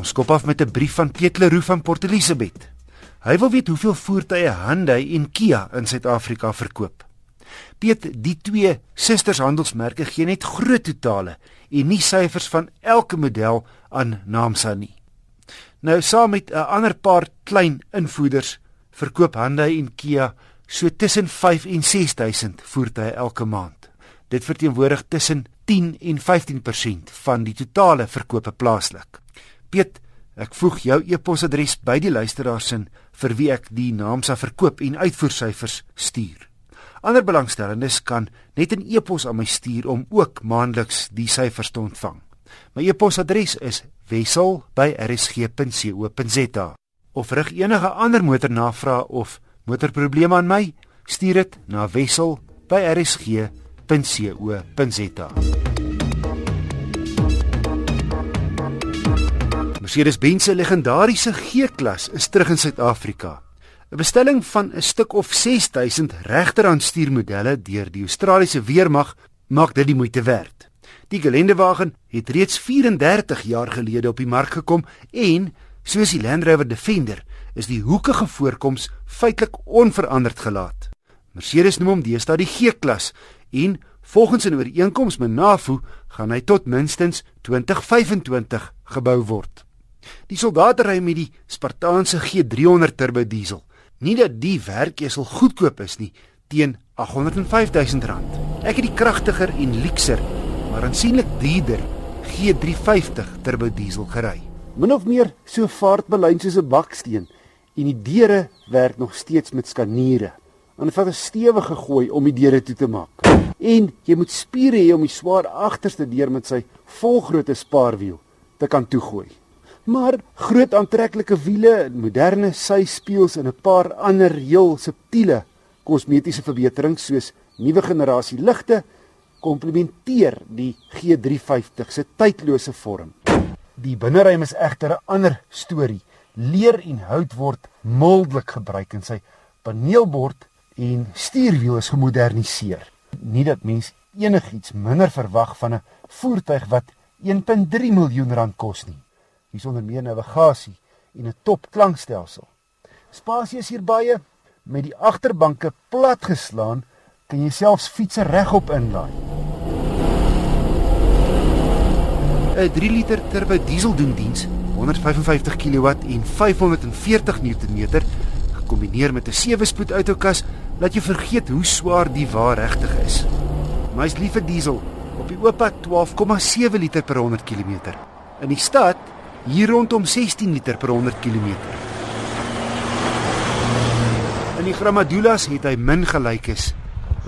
Ons skop af met 'n brief van Piet Leroux van Port Elizabeth. Hy wil weet hoeveel voertuie Hyundai en Kia in Suid-Afrika verkoop. Piet, die twee sustershandelsmerke gee net groot totale en nie syfers van elke model aan Naamsa nie. Nou saam met 'n ander paar klein invoerders verkoop Hyundai en Kia so tussen 5 en 6000 voertuie elke maand. Dit verteenwoordig tussen 10 en 15% van die totale verkope plaaslik. Piet, ek voeg jou e-posadres by die luisteraars in vir wie ek die naamsa verkoop en uitvoersyfers stuur. Ander belangstellendes kan net 'n e-pos aan my stuur om ook maandeliks die syfers te ontvang. My e-posadres is wissel@rsg.co.za. Of rig enige ander motornavraag of motorprobleme aan my, stuur dit na wissel@rsg.co.za. Mercedes-Benz se legendariese G-klas is terug in Suid-Afrika. 'n Bestelling van 'n stuk of 6000 regterhandstuurmodelle deur die Australiese weermag maak dit die moeite werd. Die gelendewagen het reeds 34 jaar gelede op die mark gekom en soos die Land Rover Defender is die hoekige voorkoms feitelik onveranderd gelaat. Mercedes noem hom deesdae die G-klas en volgens 'n ooreenkoms met NAFU gaan hy tot minstens 2025 gebou word. Die soldate ry met die Spartaanse G300 turbo diesel. Nie dat die werkesel goedkoop is nie, teen R805000. Ek het die kragtiger en luukser, maar aansienlik duurder G350 turbo diesel gery. Min of meer so vaartbelyn soos 'n baksteen en die deure werk nog steeds met skaniere. En dit vat 'n stewige gooi om die deure toe te maak. En jy moet spiere hê om die swaar agterste deur met sy volgrootte spaarwiel te kan toegooi maar groot aantreklike wiele, moderne syspieels en 'n paar ander heel subtiele kosmetiese verbeterings soos nuwe generasie ligte komplementeer die G350 se tydlose vorm. Die binneruim is egter 'n ander storie. Leer en hout word mildelik gebruik in sy paneelbord en stuurwiel is gemoderniseer. Nie dat mens enigiets minder verwag van 'n voertuig wat 1.3 miljoen rand kos nie hier sonder meer navigasie en 'n top klankstelsel. Spasie is hier baie met die agterbanke platgeslaan, kan jy selfs fietsse regop inlaai. 'n 3 liter turbo diesel doen diens, 155 kW en 540 Nm, gekombineer met 'n 7-spoed outokas, laat jy vergeet hoe swaar die wa regtig is. Maar hy's lief vir diesel op die oop pad 12,7 liter per 100 km. In die stad hier rondom 16 liter per 100 km. In die Gramadulas het hy min gelykes.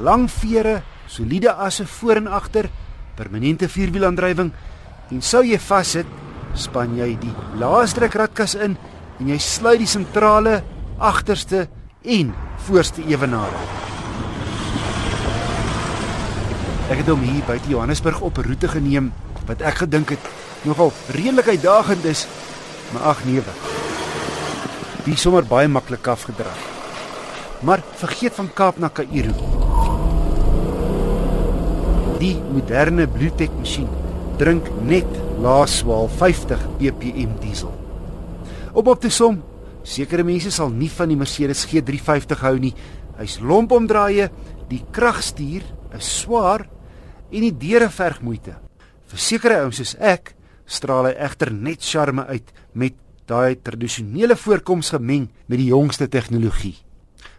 Lang vere, soliede asse voor en agter, permanente vierwielaandrywing en sou jy vassit, span jy die laaste ratkas in en jy sluit die sentrale, agterste en voorste ewenare. Ek het hom hier by Johannesburg op roete geneem wat ek gedink het nogal redelik uitdagend is, maar ag nee. Die sommer baie maklik afgedra. Maar vergeet van Kaap na Kaïro. Die moderne Bluetech masjien drink net laaswaal 50 ppm diesel. Op op te som, sekere mense sal nie van die Mercedes G350 hou nie. Hy's lomp omdraaie, die kragstuur is swaar en die deure verg moeite. Vir sekere ouens soos ek straal hy egter net charme uit met daai tradisionele voorkoms gemeng met die jongste tegnologie.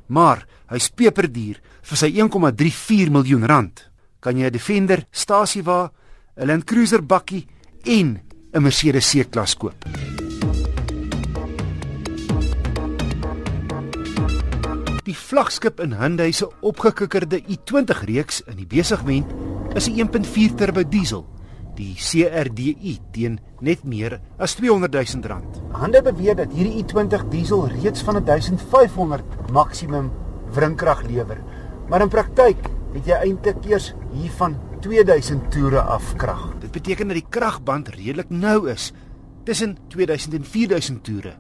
Maar hy's peperduur vir sy 1,34 miljoen rand. Kan jy 'n Defender stasiewa, 'n Land Cruiser bakkie en 'n Mercedes C-klas koop? Die vlaggenskap in Hyundai se opgekikkerde i20 reeks in die besigment is 'n 1.4 turbo diesel die CRDI teen net meer as 200 000 rand. Hande beweer dat hierdie i20 diesel reeds van 1500 maksimum wrinkrag lewer. Maar in praktyk het jy eintlik eers hiervan 2000 toere af krag. Dit beteken dat die kragband redelik nou is tussen 2000 en 4000 toere.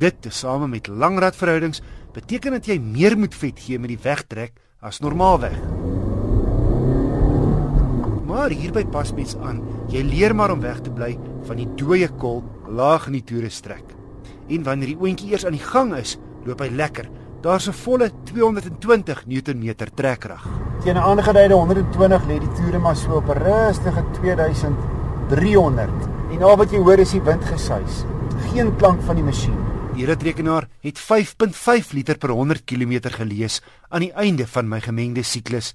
Dit tesame met langradverhoudings beteken dat jy meer moet vet gee met die wegtrek as normaalweg. Maar hier by pas mens aan, jy leer maar om weg te bly van die dooie kol laag in die toerestrek. En wanneer die oentjie eers aan die gang is, loop hy lekker. Daar's 'n volle 220 Newtonmeter trekkrag. Teen 'n ander geduide 120 lê die toere maar so op 'n rustige 2300. En al wat jy hoor is die wind gesuis. Geen klank van die masjien. Die ritrekenaar het 5.5 liter per 100 km gelees aan die einde van my gemengde siklus.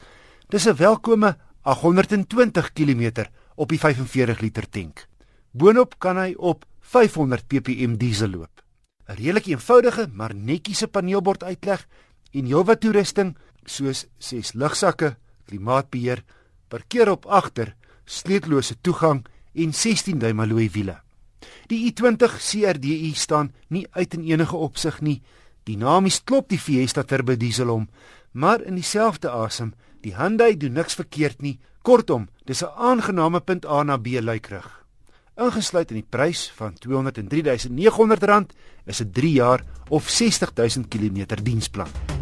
Dis 'n welkome 820 km op die 45 liter tank. Boonop kan hy op 500 ppm diesel loop. 'n Redelik eenvoudige maar netjiese paneelbord uitleg en heelwat toerusting soos 6 lugsakke, klimaatbeheer, parkeer op agter, sleutellose toegang en 16 duim alloy wiele. Die i20 CRDI staan nie uit in enige opsig nie. Dinamies klop die Fiesta turbo diesel om, maar in dieselfde asem, die Hyundai doen niks verkeerd nie. Kortom, dis 'n aangename punt A na B luikrig. Ingesluit in die prys van R203.900 is 'n 3 jaar of 60000 km diensplan.